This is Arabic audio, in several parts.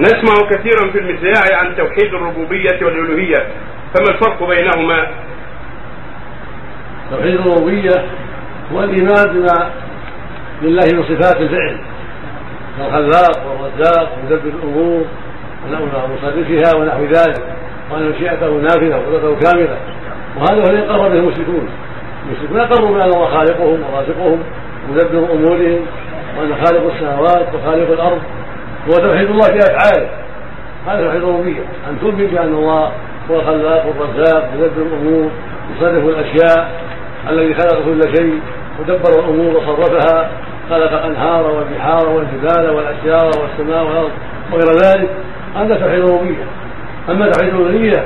نسمع كثيرا في المذياع عن توحيد الربوبية والألوهية فما الفرق بينهما؟ توحيد الربوبية هو الإيمان بما لله من صفات الفعل الخلاق والرزاق ومدبر الأمور ومصرفها ونحو ذلك وأن مشيئته نافذة وقدرته كاملة وهذا هو الذي قر به المشركون المشركون أقروا بان الله خالقهم ورازقهم ومدبر أمورهم وأن خالق السماوات وخالق الأرض هو توحيد الله في أفعاله. هذا توحيد الربوبية. أن تؤمن بأن الله هو الخلاق والرزاق مدبر الأمور يصرف الأشياء الذي خلق كل شيء ودبر الأمور وصرفها خلق الأنهار والبحار والجبال والأشجار والسماء والأرض وغير ذلك. هذا توحيد الربوبية. أما توحيد الالوهيه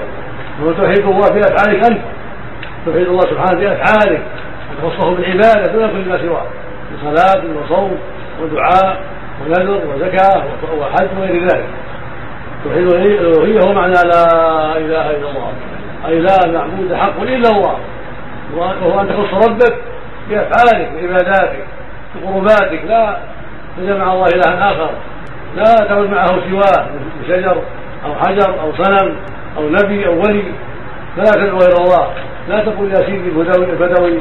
هو توحيد الله في أفعالك أنت. توحيد الله سبحانه في أفعالك. أن تخصه بالعبادة دون كل ما سواه. من صلاه وصوم ودعاء ونذر وزكاه وحج وغير ذلك. توحيد الالوهيه هو معنى لا إله إلا الله. أي لا معبود حق إلا الله وهو أن تخص ربك بأفعالك بعباداتك بقرباتك. لا تجعل مع الله إلها آخر. لا تعبد معه سواه من شجر أو حجر أو صنم أو نبي أو ولي. فلا تدعو غير الله. لا تقول يا سيدي البدوي البدوي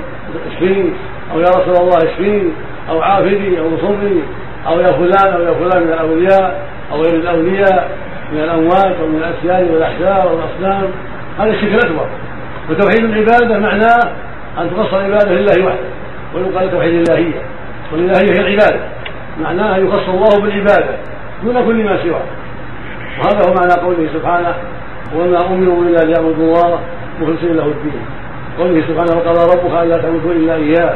اشفيني أو يا رسول الله اشفيني أو عافني أو انصرني أو يا فلان أو يا فلان من الأولياء أو غير الأولياء من الأموات أو من الأشياء والاحجار والاصنام هذا الشرك الأكبر. وتوحيد العبادة معناه أن تقص العبادة لله وحده ويقال توحيد الإلهية. والإلهية هي العبادة. معناها يخص الله بالعبادة دون كل ما سواه. وهذا هو معنى قوله سبحانه وما أمروا إلا ليعبدوا الله مخلصين له الدين قوله سبحانه وقضى ربك ألا تعبدوا إلا إياه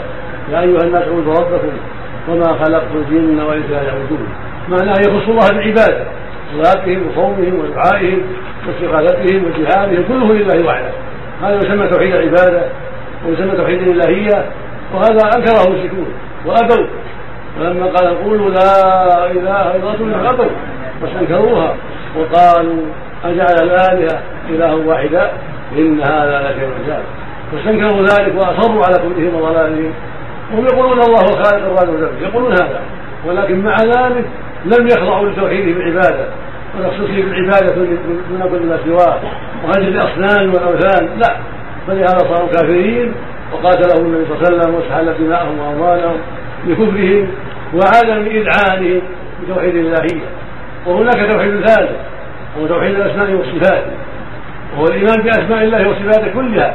يا أيها الناس اعبدوا ربكم وما خلقت الجن والإنس لا يعبدون معناه يخص الله بالعباده صلاتهم وصومهم ودعائهم واستغاثتهم وجهادهم كله لله وحده. هذا يسمى توحيد العبادة ويسمى توحيد الإلهية وهذا أنكره المشركون وأبوا. ولما قال قولوا لا إله إلا الله أبوا واستنكروها وقالوا أجعل الآلهة إلها واحدا إن هذا لشيء عجاب فاستنكروا ذلك وأصروا على كفرهم وضلالهم. وهم يقولون الله خالق الرازق يقولون هذا. ولكن مع ذلك لم يخضعوا لتوحيده بالعبادة. وتخصيصه بالعبادة دون كل ما سواه. وهجر الأصنام والأوثان. لا. فلهذا صاروا كافرين وقاتلهم النبي صلى الله عليه وسلم واستحل دماءهم وأموالهم لكفرهم وعدم إذعانهم بتوحيد الإلهية. وهناك توحيد ثالث. وهو توحيد الأسماء والصفات. وهو الإيمان بأسماء الله وصفاته كلها.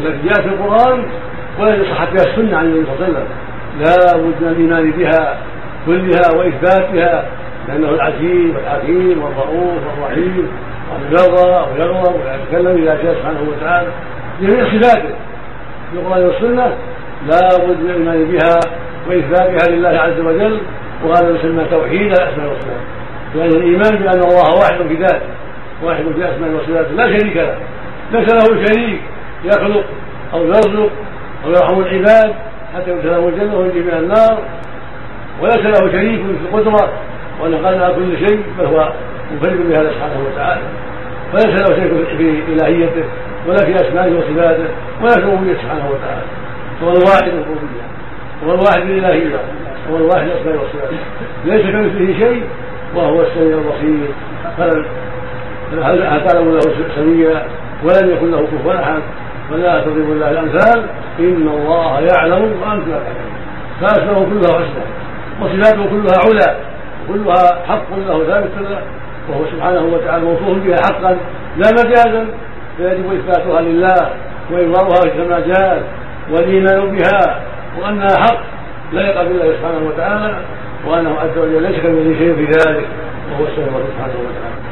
التي جاءت في القرآن والتي صحت بها السنة عن النبي صلى الله عليه وسلم. لا بد من الإيمان بها كلها وإثباتها لأنه العزيز والحكيم والرؤوف والرحيم ويرضى ويغضب ويتكلم إلى شيء سبحانه وتعالى. جميع صفاته في القرآن والسنة لا بد من الإيمان بها وإثباتها لله عز وجل وهذا يسمى توحيد الأسماء والصفات. لأن الإيمان بأن الله واحد في ذاته واحد في أسماء وصفاته لا شريك له. ليس له شريك يخلق أو يرزق أو يرحم العباد حتى يدخلهم الجنة وينجي من النار. وليس له شريك في القدرة وإن قال كل شيء فهو منفرد بهذا سبحانه وتعالى. وليس له شريك في إلهيته ولا في أسمائه وصفاته ولا في ربوبيته سبحانه وتعالى. هو الواحد الربوبية هو الواحد الإلهية هو الواحد الاسماء والصفات ليس كمثله شيء وهو السميع البصير. فلم هل تعلم له سميا ولم يكن له كفوا أحد. ولا تضرب الله الأمثال إن الله يعلم وأنتم لا تعلمون فأسماءه كلها حسنى وصفاته كلها علا كلها حق له ثابت له وهو سبحانه وتعالى موصوف بها حقا لا مجازا. فيجب إثباتها لله واظهارها كما جاءت والايمان بها وأنها حق. لا يقع بالله سبحانه وتعالى وأنه عز وجل ليس كمثله شيء في ذلك. وهو السميع سبحانه وتعالى.